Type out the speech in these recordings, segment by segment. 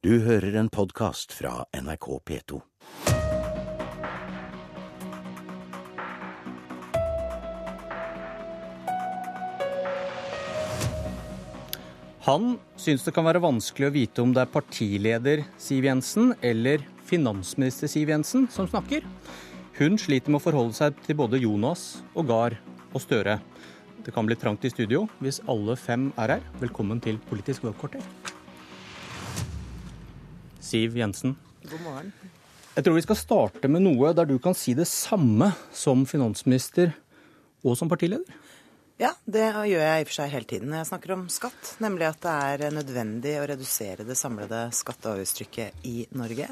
Du hører en podkast fra NRK P2. Han syns det kan være vanskelig å vite om det er partileder Siv Jensen eller finansminister Siv Jensen som snakker. Hun sliter med å forholde seg til både Jonas og Gahr og Støre. Det kan bli trangt i studio hvis alle fem er her. Velkommen til Politisk valgkvarter. Siv Jensen. God morgen. Jeg tror vi skal starte med noe der du kan si det samme som finansminister og som partileder. Ja, det gjør jeg i og for seg hele tiden når jeg snakker om skatt. Nemlig at det er nødvendig å redusere det samlede skatte- og avgiftstrykket i Norge.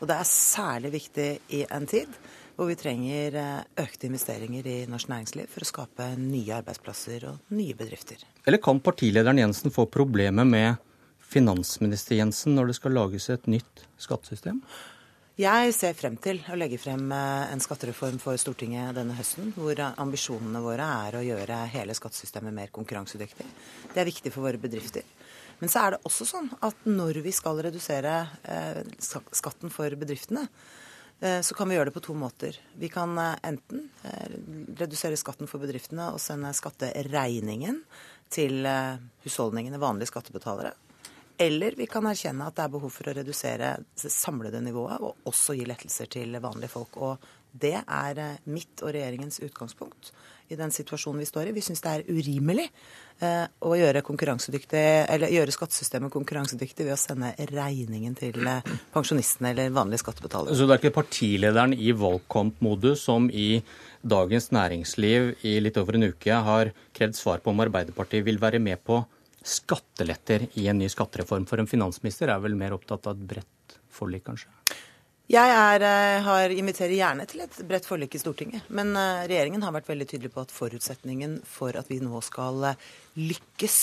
Og det er særlig viktig i en tid hvor vi trenger eh, økte investeringer i norsk næringsliv for å skape nye arbeidsplasser og nye bedrifter. Eller kan partilederen Jensen få problemer med finansminister Jensen når det skal lages et nytt skattesystem? Jeg ser frem til å legge frem eh, en skattereform for Stortinget denne høsten, hvor ambisjonene våre er å gjøre hele skattesystemet mer konkurransedyktig. Det er viktig for våre bedrifter. Men så er det også sånn at når vi skal redusere eh, skatten for bedriftene, eh, så kan vi gjøre det på to måter. Vi kan enten redusere skatten for bedriftene og sende skatteregningen til husholdningene, vanlige skattebetalere. Eller vi kan erkjenne at det er behov for å redusere det samlede nivået, og også gi lettelser til vanlige folk. Og det er eh, mitt og regjeringens utgangspunkt i den situasjonen vi står i. Vi syns det er urimelig eh, å gjøre, gjøre, skattesystemet konkurransedyktig ved å sende regningen til eh, pensjonistene eller vanlige skattebetalere. Så det er ikke partilederen i valgkampmodus som i Dagens Næringsliv i litt over en uke har krevd svar på om Arbeiderpartiet vil være med på skatteletter i en ny skattereform? For en finansminister er vel mer opptatt av et bredt forlik, kanskje? Jeg er, eh, har, inviterer gjerne til et bredt forlik i Stortinget. Men uh, regjeringen har vært veldig tydelig på at forutsetningen for at vi nå skal uh, lykkes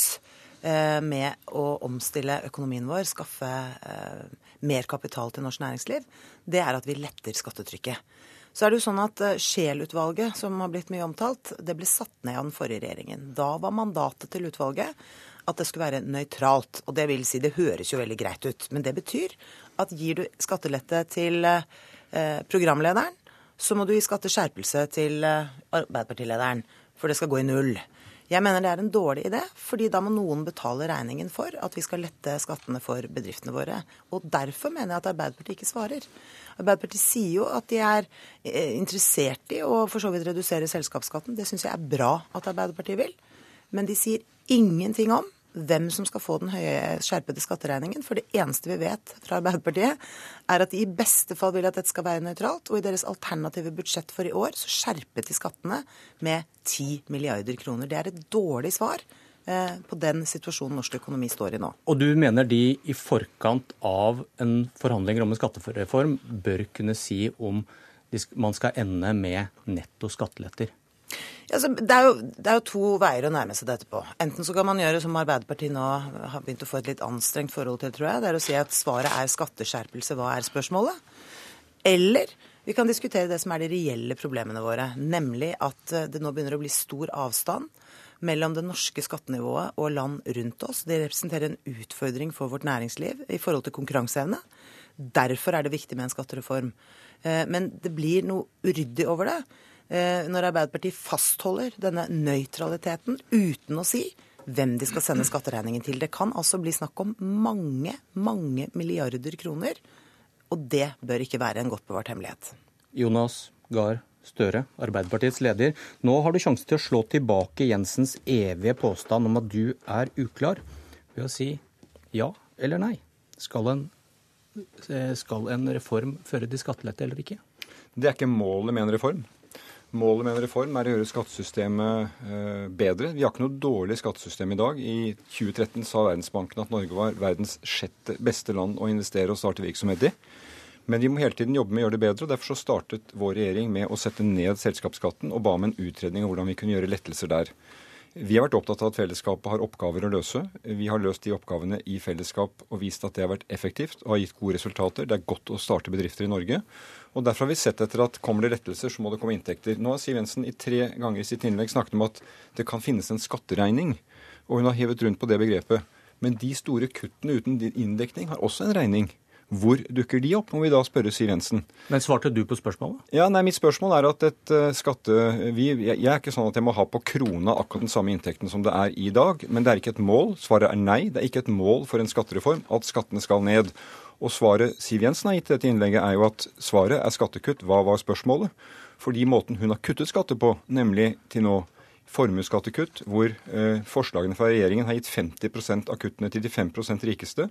med å omstille økonomien vår, skaffe mer kapital til norsk næringsliv, det er at vi letter skattetrykket. Så er det jo sånn at Scheel-utvalget, som har blitt mye omtalt, det ble satt ned av den forrige regjeringen. Da var mandatet til utvalget at det skulle være nøytralt. Og det vil si, det høres jo veldig greit ut. Men det betyr at gir du skattelette til eh, programlederen, så må du gi skatteskjerpelse til eh, Arbeiderpartilederen. For det skal gå i null. Jeg mener det er en dårlig idé, fordi da må noen betale regningen for at vi skal lette skattene for bedriftene våre. Og derfor mener jeg at Arbeiderpartiet ikke svarer. Arbeiderpartiet sier jo at de er eh, interessert i å for så vidt redusere selskapsskatten. Det syns jeg er bra at Arbeiderpartiet vil. Men de sier ingenting om hvem som skal få den høye skjerpede skatteregningen. For det eneste vi vet fra Arbeiderpartiet, er at de i beste fall vil at dette skal være nøytralt. Og i deres alternative budsjett for i år så skjerpet de skattene med 10 milliarder kroner. Det er et dårlig svar eh, på den situasjonen norsk økonomi står i nå. Og du mener de i forkant av en forhandlinger om en skattereform bør kunne si om man skal ende med netto skatteletter? Altså, det, er jo, det, er jo, to veier å nærme seg dette på. Enten så kan man gjøre som Arbeiderpartiet nå har begynt å få et litt anstrengt forhold til, tror jeg. Det er å si at svaret er skatteskjerpelse. Hva er spørsmålet? Eller vi kan diskutere det som er de reelle problemene våre. Nemlig at eh, det nå begynner å bli stor avstand mellom det norske skattenivået og land rundt oss. Det representerer en utfordring for vårt næringsliv i forhold til konkurranseevne. Derfor er det viktig med en skattereform. Eh, men det blir noe uryddig over det når Arbeiderpartiet fastholder denne nøytraliteten uten å si hvem de skal sende skatteregningen til. Det kan altså bli snakk om mange, mange milliarder kroner. Og det bør ikke være en godt bevart hemmelighet. Jonas Gahr Støre, Arbeiderpartiets leder. Nå har du sjansen til å slå tilbake Jensens evige påstand om at du er uklar, ved å si ja eller nei. Skal en, eh, skal en reform føre til skattelette eller ikke? Det er ikke målet med en reform. Målet med en reform er å gjøre skattesystemet eh, bedre. Vi har ikke noe dårlig skattesystem i dag. I 2013 sa Verdensbanken at Norge var verdens sjette beste land å investere og starte virksomhet i. Men vi må hele tiden jobbe med å gjøre det bedre. og Derfor så startet vår regjering med å sette ned selskapsskatten og ba om en utredning av hvordan vi kunne gjøre lettelser der. Vi har vært opptatt av at fellesskapet har oppgaver å løse. Vi har løst de oppgavene i fellesskap og vist at det har vært effektivt og har gitt gode resultater. Det er godt å starte bedrifter i Norge. Og Derfor har vi sett etter at kommer det lettelser, så må det komme inntekter. Nå har Siv Jensen i tre ganger i sitt innlegg snakket om at det kan finnes en skatteregning. Og hun har hevet rundt på det begrepet. Men de store kuttene uten inndekning har også en regning. Hvor dukker de opp, må vi da spørre Siv Jensen. Men svarte du på spørsmålet? Ja, nei, Mitt spørsmål er at et uh, skatte... Vi, jeg, jeg, er ikke sånn at jeg må ha på krona akkurat den samme inntekten som det er i dag. Men det er ikke et mål. Svaret er nei. Det er ikke et mål for en skattereform at skattene skal ned. Og svaret Siv Jensen har gitt dette innlegget, er jo at svaret er skattekutt. Hva var spørsmålet? Fordi måten hun har kuttet skatter på, nemlig til nå formuesskattekutt, hvor eh, forslagene fra regjeringen har gitt 50 av kuttene til de 5% rikeste,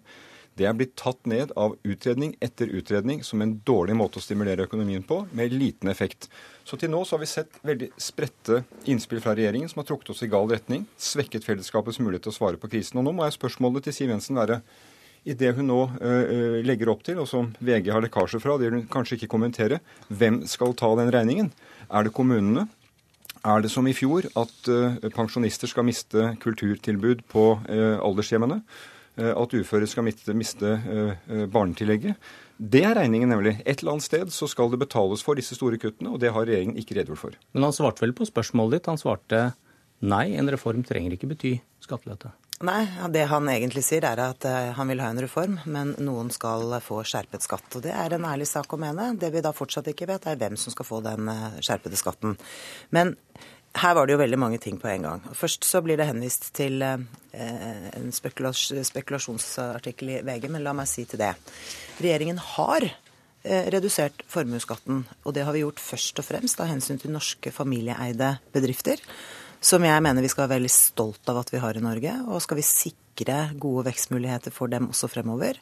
det er blitt tatt ned av utredning etter utredning som en dårlig måte å stimulere økonomien på, med liten effekt. Så til nå så har vi sett veldig spredte innspill fra regjeringen som har trukket oss i gal retning, svekket fellesskapets mulighet til å svare på krisen. Og nå må jeg spørsmålet til Siv Jensen være i det hun nå uh, legger opp til, og som VG har lekkasje fra, det vil hun kanskje ikke kommentere, hvem skal ta den regningen? Er det kommunene? Er det som i fjor at uh, pensjonister skal miste kulturtilbud på uh, aldershjemmene? At uføre skal miste, miste barnetillegget? Det er regningen, nemlig. Et eller annet sted så skal det betales for disse store kuttene, og det har regjeringen ikke redegjort for. Men han svarte vel på spørsmålet ditt. Han svarte nei, en reform trenger ikke bety skattelette. Nei, det han egentlig sier er at han vil ha en reform, men noen skal få skjerpet skatt. Og det er en ærlig sak å mene. Det vi da fortsatt ikke vet, er hvem som skal få den skjerpede skatten. Men her var det jo veldig mange ting på en gang. Først så blir det henvist til en spekulasjonsartikkel i VG, men la meg si til det. Regjeringen har redusert formuesskatten, og det har vi gjort først og fremst av hensyn til norske familieeide bedrifter som jeg mener vi skal være veldig stolt av at vi har i Norge. Og skal vi sikre gode vekstmuligheter for dem også fremover,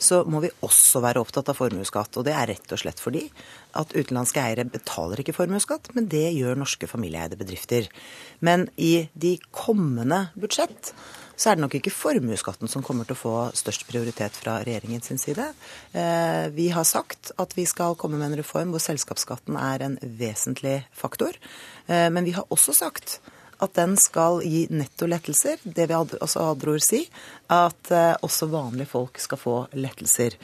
så må vi også være opptatt av formuesskatt. Og det er rett og slett fordi at utenlandske eiere betaler ikke formuesskatt, men det gjør norske familieeide bedrifter. Men i de kommende budsjett så er det nok ikke formuesskatten som kommer til å få størst prioritet fra regjeringens side. Vi har sagt at vi skal komme med en reform hvor selskapsskatten er en vesentlig faktor. Men vi har også sagt at den skal gi nettolettelser. Det vil også Adror si. At også vanlige folk skal få lettelser.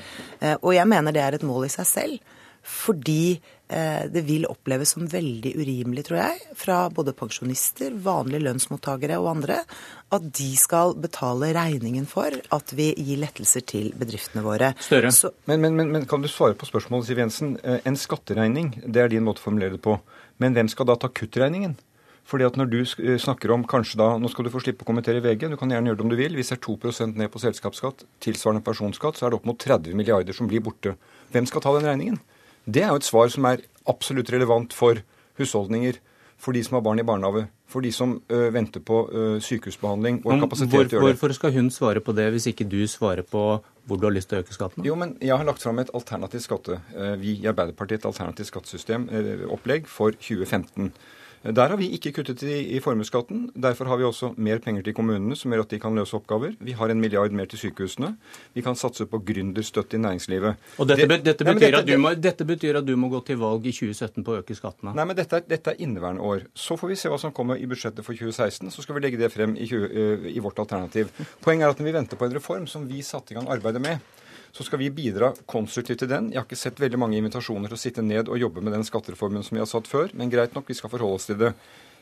Og jeg mener det er et mål i seg selv. Fordi det vil oppleves som veldig urimelig, tror jeg, fra både pensjonister, vanlige lønnsmottakere og andre, at de skal betale regningen for at vi gir lettelser til bedriftene våre. Større. Så, Men, men, men, men kan du svare på spørsmålet, Siv Jensen? En skatteregning, det er din måte å formulere det på. Men hvem skal da ta kuttregningen? Fordi at når du snakker om kanskje da, Nå skal du få slippe å kommentere VG, du kan gjerne gjøre det om du vil. Hvis det er 2% ned på selskapsskatt, tilsvarende personskatt, så er det opp mot 30 milliarder som blir borte. Hvem skal ta den regningen? Det er jo et svar som er absolutt relevant for husholdninger, for de som har barn i barnehage, for de som ø, venter på ø, sykehusbehandling og kapasitet Hvor, til å gjøre det. hvorfor skal hun svare på det, hvis ikke du svarer på hvor du har lyst til å øke skatten? Jo, men Jeg har lagt fram et alternativt skatte, eh, vi i Arbeiderpartiet et alternativt skattesystem, eh, opplegg for 2015. Der har vi ikke kuttet i, i formuesskatten. Derfor har vi også mer penger til kommunene, som gjør at de kan løse oppgaver. Vi har en milliard mer til sykehusene. Vi kan satse på gründerstøtte i næringslivet. Og dette, Det- dette, betyr Nei, dette- at du må, dette betyr at du må gå til valg i 2017 på å øke skattene? Nei, men dette er, dette er inneværende år. Så får vi se hva som kommer i budsjettet for 2016. Så skal vi legge det frem i, 20, eh, i vårt alternativ. Poenget er at når vi venter på en reform som vi satte i gang arbeidet med, så skal vi bidra konstruktivt til den. Jeg har ikke sett veldig mange invitasjoner til å sitte ned og jobbe med den skattereformen som vi har satt før, men greit nok, vi skal forholde oss til det.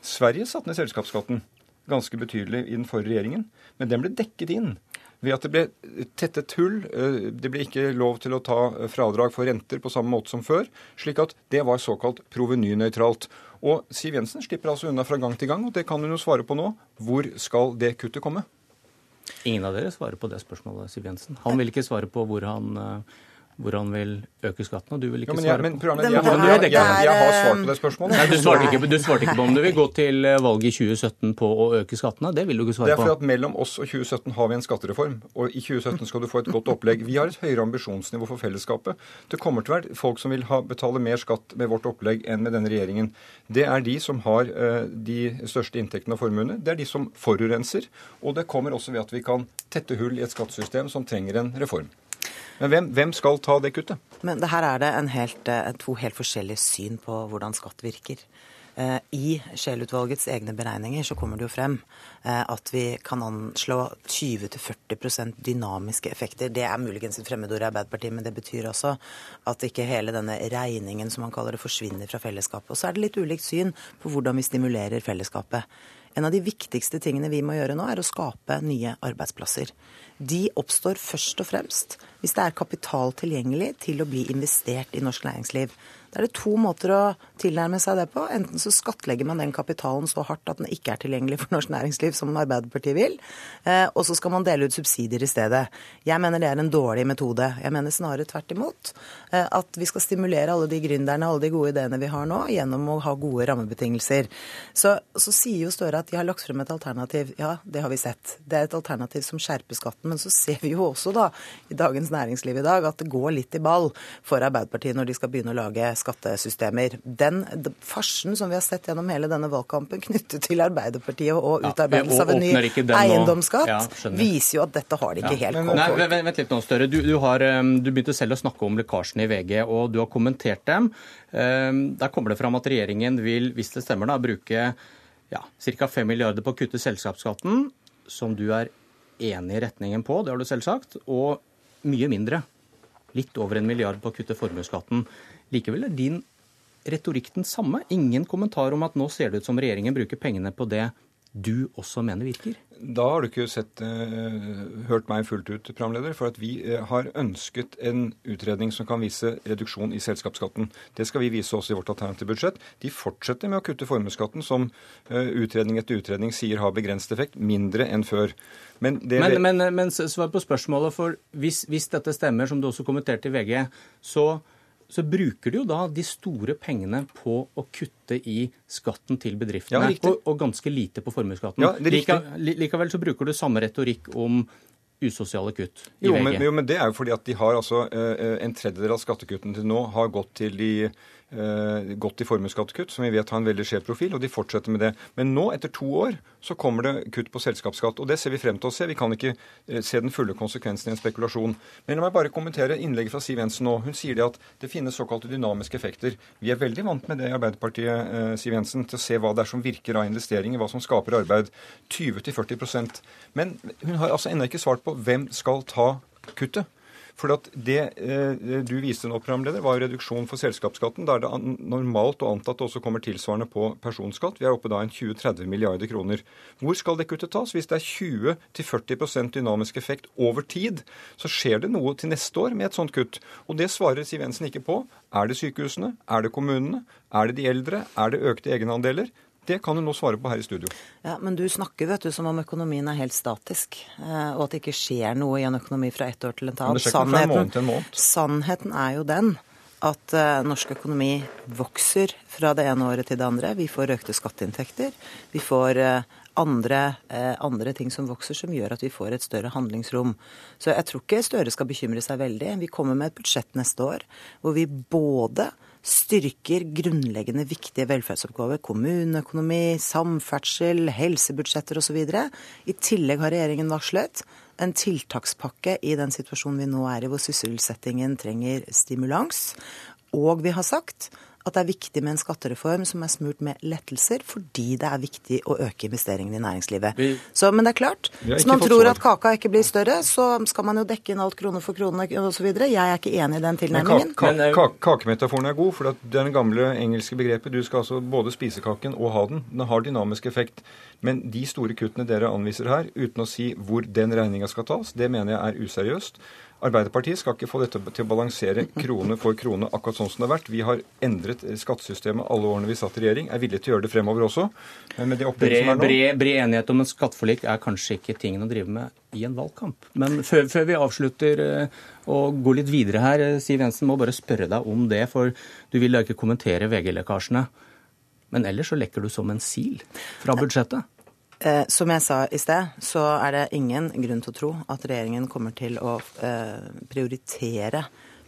Sverige satte ned selskapsskatten ganske betydelig i den forrige regjeringen, men den ble dekket inn ved at det ble tettet hull. eh, Det ble ikke lov til å ta fradrag for renter på samme måte som før, slik at det var såkalt provenynøytralt. Og Siv Jensen slipper altså unna fra gang til gang, og det kan hun jo svare på nå. Hvor skal det kuttet komme? Ingen av dere svarer på det spørsmålet, Siv Jensen. Han vil ikke svare på hvor han, eh, hvor han vil øke skatten, og du vil ikke svare på Det jeg, har- jeg, jeg, jeg har svart på det spørsmålet. Nei, du svarte, ikke, du svarte ikke på om du vil gå til valget i 2017 på å øke skattene. Det vil du ikke svare på. Det er fordi at mellom oss og 2017 har vi en skattereform. Og i 2017 skal du få et godt opplegg. Vi har et høyere ambisjonsnivå for fellesskapet. Det kommer til å være folk som vil ha, betale mer skatt med vårt opplegg enn med denne regjeringen. Det er de som har eh, de største inntektene og formuene. Det er de som forurenser. Og det kommer også ved at vi kan tette hull i et skattesystem som trenger en reform. Men hvem, hvem skal ta det kuttet? Men det her er det helt, eh, to helt forskjellige syn på hvordan skatt virker. Eh, I Scheel-utvalgets egne beregninger så kommer det jo frem eh, at vi kan anslå 20-40% dynamiske effekter. Det er muligens et fremmedord i Arbeiderpartiet, men det betyr også at ikke hele denne regningen som man kaller det, forsvinner fra fellesskapet. Og så er det litt ulikt syn på hvordan vi stimulerer fellesskapet. En av de viktigste tingene vi må gjøre nå, er å skape nye arbeidsplasser. De oppstår først og fremst hvis det er kapital tilgjengelig til å bli investert i norsk næringsliv. Da er det to måter å tilnærme seg det på. Enten så skattlegger man den kapitalen så hardt at den ikke er tilgjengelig for norsk næringsliv, som Arbeiderpartiet vil, eh, og så skal man dele ut subsidier i stedet. Jeg mener det er en dårlig metode. Jeg mener snarere tvert imot. Eh, at vi skal stimulere alle de gründerne, alle de gode ideene vi har nå, gjennom å ha gode rammebetingelser. Så, så sier jo Støre at de har lagt frem et alternativ. Ja, det har vi sett. Det er et alternativ som skjerper skatten. Men så ser vi jo også da i Dagens Næringsliv i dag at det går litt i ball for Arbeiderpartiet når de skal begynne å lage skattesystemer. Den farsen som vi har sett gjennom hele denne valgkampen knyttet til Arbeiderpartiet og utarbeidelse av en ny eiendomsskatt, ja, viser jo at dette har de ikke helt kontroll på. Vent litt nå, Støre. Du, du, har, um, du, begynte selv å snakke om lekkasjene i VG, og du har kommentert dem. Um, der kommer det fram at regjeringen vil, hvis det stemmer, da, bruke ja, ca. 5 milliarder på å kutte selskapsskatten, som du er enig i retningen på, det har du selv sagt, og mye mindre. Litt over en milliard på å kutte formuesskatten. Likevel er din retorikk den samme. Ingen kommentar om at nå ser det ut som regjeringen bruker pengene på det du også mener virker? Da har du ikke sett, uh, hørt meg fullt ut, programleder. For at vi uh, har ønsket en utredning som kan vise reduksjon i selskapsskatten. Det skal vi vise også i vårt alternative budsjett. De fortsetter med å kutte formuesskatten, som uh, utredning etter utredning sier har begrenset effekt. Mindre enn før. Men, det, men, men, men svar på spørsmålet. For hvis, hvis dette stemmer, som du også kommenterte i VG, så så bruker du jo da de store pengene på å kutte i skatten til bedriftene, ja, og, og, ganske lite på formuesskatten. Ja, Lika, likevel så bruker du samme retorikk om usosiale kutt i jo, VG. Men, jo, men det er jo fordi at de har altså eh, En tredjedel av skattekuttene til nå har gått til de eh, gått i formuesskattekutt, som vi vet har en veldig skjev profil, og de fortsetter med det. Men nå, etter to år, så kommer det kutt på selskapsskatt. Og det ser vi frem til å se. Vi kan ikke eh, se den fulle konsekvensen i en spekulasjon. Men la meg bare kommentere innlegget fra Siv Jensen nå. Hun sier det at det finnes såkalte dynamiske effekter. Vi er veldig vant med det i Arbeiderpartiet, eh, Siv Jensen, til å se hva det er som virker av investeringer, hva som skaper arbeid. 20-40% Men hun har altså ennå ikke svart på hvem skal ta kuttet. For det eh, du viste nå, programleder, var reduksjon for selskapsskatten. Da er det normalt å anta at det også kommer tilsvarende på personskatt. Vi er oppe da en 20-30 milliarder kroner. Hvor skal det kuttet tas? Hvis det er 20-40% dynamisk effekt over tid, så skjer det noe til neste år med et sånt kutt. Og det svarer Siv Jensen ikke på. Er det sykehusene? Er det kommunene? Er det de eldre? Er det økte egenandeler? Det kan hun nå svare på her i studio. Ja, Men du snakker vet du, som om økonomien er helt statisk, eh, og at det ikke skjer noe i en økonomi fra ett år til et annet. Sannheten, en måned. sannheten er jo den at uh, norsk økonomi vokser fra det ene året til det andre. Vi får økte skatteinntekter. Vi får uh, andre, andre, ting som vokser, som gjør at vi får et større handlingsrom. Så jeg tror ikke Støre skal bekymre seg veldig. Vi kommer med et budsjett neste år hvor vi både styrker grunnleggende viktige velferdsoppgaver. Kommuneøkonomi, samferdsel, helsebudsjetter osv. I tillegg har regjeringen varslet en tiltakspakke i den situasjonen vi nå er i, hvor sysselsettingen trenger stimulans. Og vi har sagt at det er viktig med en skattereform som er smurt med lettelser, fordi det er viktig å øke investeringene i næringslivet. Vi, så, men det er klart, hvis man tror at kaka ikke blir større, så skal man jo dekke inn alt krone for krone osv. Jeg er ikke enig i den tilnærmingen. Ka ka ka kakemetaforen er god, for det er den gamle engelske begrepet du skal altså både spise kaken og ha den. Den har dynamisk effekt. Men de store kuttene dere anviser her, uten å si hvor den regninga skal tas, det mener jeg er useriøst. Arbeiderpartiet skal ikke få dette til å balansere krone for krone akkurat sånn som det har vært. Vi har endret skattesystemet alle årene vi satt i regjering. Er villige til å gjøre det fremover også. Men med det bred, som er nå... Bred, bred enighet om en skatteforlik er kanskje ikke tingen å drive med i en valgkamp. Men før, før vi avslutter eh, og går litt videre her, eh, Siv Jensen må bare spørre deg om det. For du vil da ikke kommentere VG-lekkasjene. Men ellers så lekker du som en sil fra budsjettet. Eh, som jeg sa i sted, så er det ingen grunn til å tro at regjeringen kommer til å eh, prioritere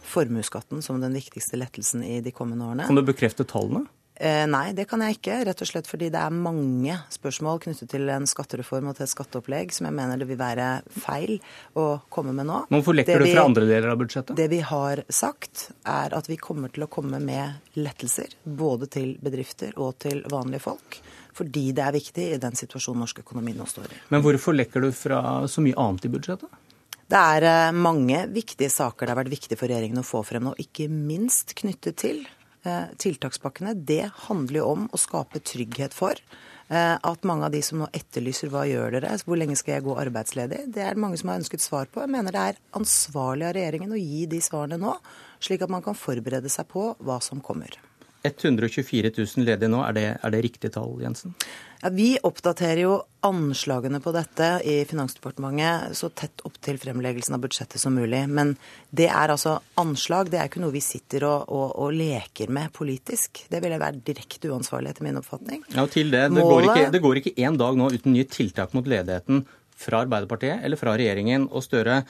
formuesskatten som den viktigste lettelsen i de kommende årene. Kan du bekrefte tallene? Eh, nei, det kan jeg ikke. Rett og slett fordi det er mange spørsmål knyttet til en skattereform og til et skatteopplegg som jeg mener det vil være feil å komme med nå. Hvorfor lekker du fra andre deler av budsjettet? Det vi har sagt, er at vi kommer til å komme med lettelser. Både til bedrifter og til vanlige folk fordi det er viktig i den situasjonen norsk økonomi nå står i. Men hvorfor lekker du fra så mye annet i budsjettet? Det er eh, mange viktige saker det har vært viktig for regjeringen å få frem nå, ikke minst knyttet til eh, tiltakspakkene. Det handler jo om å skape trygghet for eh, at mange av de som nå etterlyser hva gjør dere, hvor lenge skal jeg gå arbeidsledig, det er mange som har ønsket svar på. Jeg mener det er ansvarlig av regjeringen å gi de svarene nå, slik at man kan forberede seg på hva som kommer. 124 000 ledige nå, er det, er det riktig tall, Jensen? Ja, vi oppdaterer jo anslagene på dette i Finansdepartementet så tett opp til fremleggelsen av budsjettet som mulig. Men det er altså anslag, det er ikke noe vi sitter og, og, og leker med politisk. Det ville være direkte uansvarlig etter min oppfatning. Ja, og til det, det, Målet... går ikke, det går ikke én dag nå uten nye tiltak mot ledigheten fra Arbeiderpartiet eller fra regjeringen. Og Støre,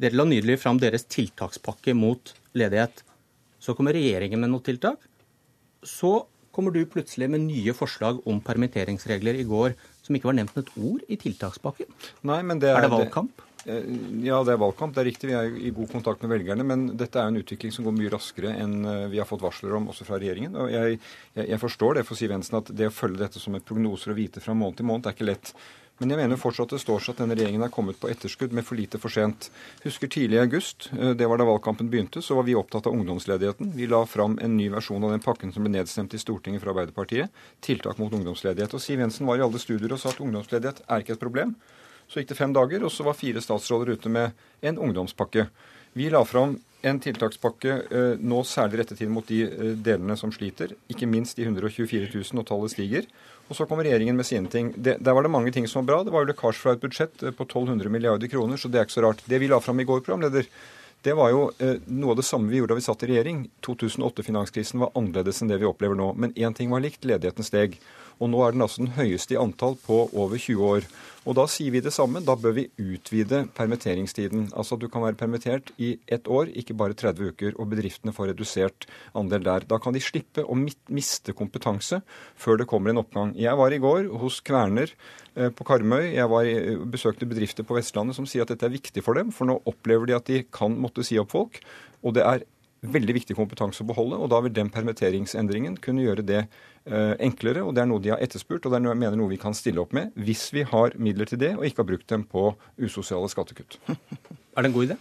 dere la nydelig fram deres tiltakspakke mot ledighet. Så kommer regjeringen med noen tiltak så kommer du plutselig med nye forslag om permitteringsregler i går som ikke var nevnt med et ord i tiltakspakken. Nei, men det er, er det valgkamp? Det, eh, ja, det er valgkamp. Det er riktig. Vi er i god kontakt med velgerne. Men dette er en utvikling som går mye raskere enn eh, vi har fått varsler om også fra regjeringen. Og jeg, jeg, jeg forstår det for Siv Jensen at det å følge dette som et prognoser og vite fra måned til måned er ikke lett. Men jeg mener fortsatt det står seg at denne regjeringen er kommet på etterskudd med for lite for sent. Husker tidlig i august, eh, det var da valgkampen begynte, så var vi opptatt av ungdomsledigheten. Vi la fram en ny versjon av den pakken som ble nedstemt i Stortinget fra Arbeiderpartiet. Tiltak mot ungdomsledighet. Og Siv Jensen var i alle studier og sa at ungdomsledighet er ikke et problem. Så gikk det fem dager, og så var fire statsråder ute med en ungdomspakke. Vi la fram en tiltakspakke eh, nå særlig rettet inn mot de eh, delene som sliter, ikke minst de 124 000, og tallet stiger. Og så kommer regjeringen med sine ting. Det, der var det mange ting som var bra. Det var jo lekkasje fra et budsjett eh, på 1200 milliarder kroner, så det er ikke så rart. Det vi la fram i går, programleder, det var jo noe av det samme vi gjorde da vi satt i regjering. 2008-finanskrisen var annerledes enn det vi opplever nå. Men én ting var likt, ledigheten steg. Og nå er den altså den høyeste i antall på over 20 år. Og da sier vi det samme. Da bør vi utvide permitteringstiden. Altså at du kan være permittert i ett år, ikke bare 30 uker. Og bedriftene får redusert andel der. Da kan de slippe å miste kompetanse før det kommer en oppgang. Jeg var i går hos Kverner eh, på Karmøy. Jeg var, besøkte bedrifter på Vestlandet som sier at dette er viktig for dem. For nå opplever de at de kan måtte si opp folk. Og det er veldig viktig kompetanse å beholde, og da vil den permitteringsendringen kunne gjøre det eh, enklere. og Det er noe de har etterspurt, og det er noe, jeg mener noe vi kan stille opp med hvis vi har midler til det og ikke har brukt dem på usosiale skattekutt. Er det en god idé?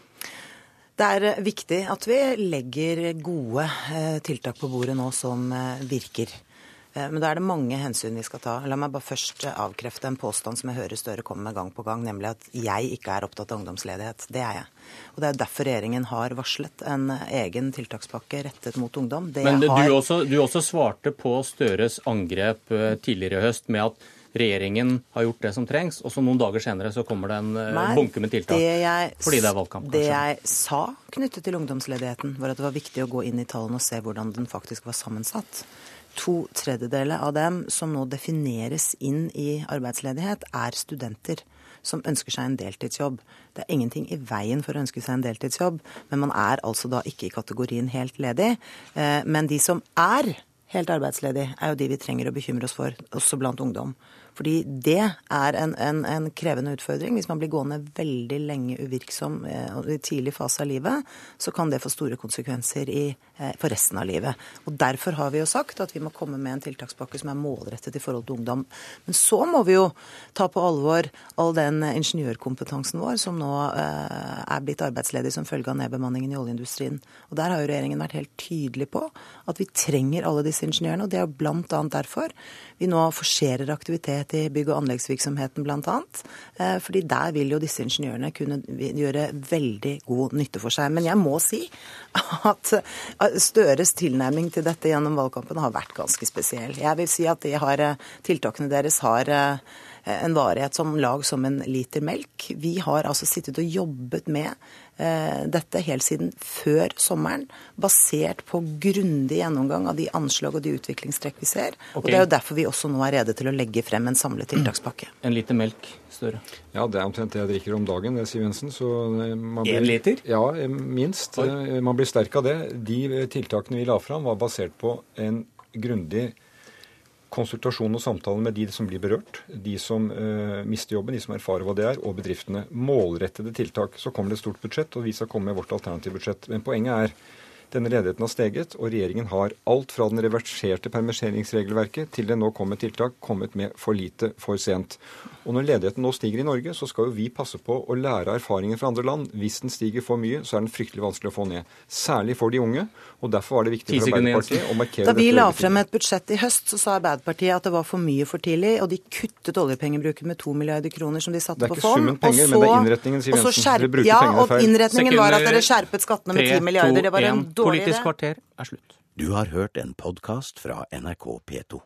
Det er eh, viktig at vi legger gode eh, tiltak på bordet nå som virker. Eh, men da er det mange hensyn vi skal ta. La meg bare først eh, avkrefte en påstand som jeg hører Støre komme med gang på gang, nemlig at jeg ikke er opptatt av ungdomsledighet. Det er jeg. Og Det er derfor regjeringen har varslet en egen tiltakspakke rettet mot ungdom. Det Men du, har... også, du også svarte på Støres angrep eh, tidligere i høst med at regjeringen har gjort det som trengs, og så noen dager senere så kommer det en Nei, bunke med tiltak det jeg, fordi det er valgkamp. Kanskje. Det jeg sa knyttet til ungdomsledigheten, var at det var viktig å gå inn i tallene og se hvordan den faktisk var sammensatt to tredjedeler av dem som nå defineres inn i arbeidsledighet, er studenter som ønsker seg en deltidsjobb. Det er ingenting i veien for å ønske seg en deltidsjobb, men man er altså da ikke i kategorien helt ledig. Eh, men de som er helt arbeidsledige, er jo de vi trenger å bekymre oss for, også blant ungdom. Fordi det er en, en, en, krevende utfordring. Hvis man blir gående veldig lenge uvirksom eh, i tidlig fase av livet, så kan det få store konsekvenser i, eh, for resten av livet. Og Derfor har vi jo sagt at vi må komme med en tiltakspakke som er målrettet i forhold til ungdom. Men så må vi jo ta på alvor all den ingeniørkompetansen vår som nå eh, er blitt arbeidsledig som følge av nedbemanningen i oljeindustrien. Og Der har jo regjeringen vært helt tydelig på at vi trenger alle disse ingeniørene. og Det er bl.a. derfor vi nå forserer aktivitet virksomhet i bygg- og anleggsvirksomheten bl.a. Eh, fordi der vil jo disse ingeniørene kunne gjøre veldig god nytte for seg. Men jeg må si at Støres tilnærming til dette gjennom valgkampen har vært ganske spesiell. Jeg vil si at har, eh, tiltakene deres har eh, en varighet som lag som en liter melk. Vi har altså sittet og jobbet med Eh, dette helt siden før sommeren, basert på grundig gjennomgang av de anslag og de utviklingstrekk vi ser. Okay. Og Det er jo derfor vi også nå er rede til å legge frem en samlet tiltakspakke. En liter melk, Støre? Ja, det er omtrent det jeg drikker om dagen, det, Siv Jensen. Så eh, man blir, en liter? Ja, eh, minst. Oi. Man blir sterk av det. De tiltakene vi la fram, var basert på en grundig konsultasjon og samtale med de som blir berørt, de som uh, mister jobben, de som erfarer hva det er, og bedriftene. Målrettede tiltak. Så kommer det et stort budsjett, og vi skal komme med vårt alternative budsjett. Men poenget er Denne ledigheten har steget, og regjeringen har alt fra den reverserte permitteringsregelverket til det nå kom med tiltak, kommet med for lite for sent. Og når ledigheten nå stiger i Norge, så skal jo vi passe på å lære erfaringer fra andre land. Hvis den stiger for mye, så er den fryktelig vanskelig å få ned. Særlig for de unge. Og derfor var det viktig for Arbeiderpartiet å markere dette. Da vi la frem et budsjett i høst, så sa Arbeiderpartiet at det var for mye for tidlig, og de kuttet oljepengebruken med to milliarder kroner som de satte på fond. Det er ikke summen penger, så, men det er innretningen, sier Jensen. Skjerp, ja, og innretningen var at dere skjerpet skattene med ti milliarder. Det var en. Politisk kvarter er slutt. Du har hørt en podkast fra NRK P2.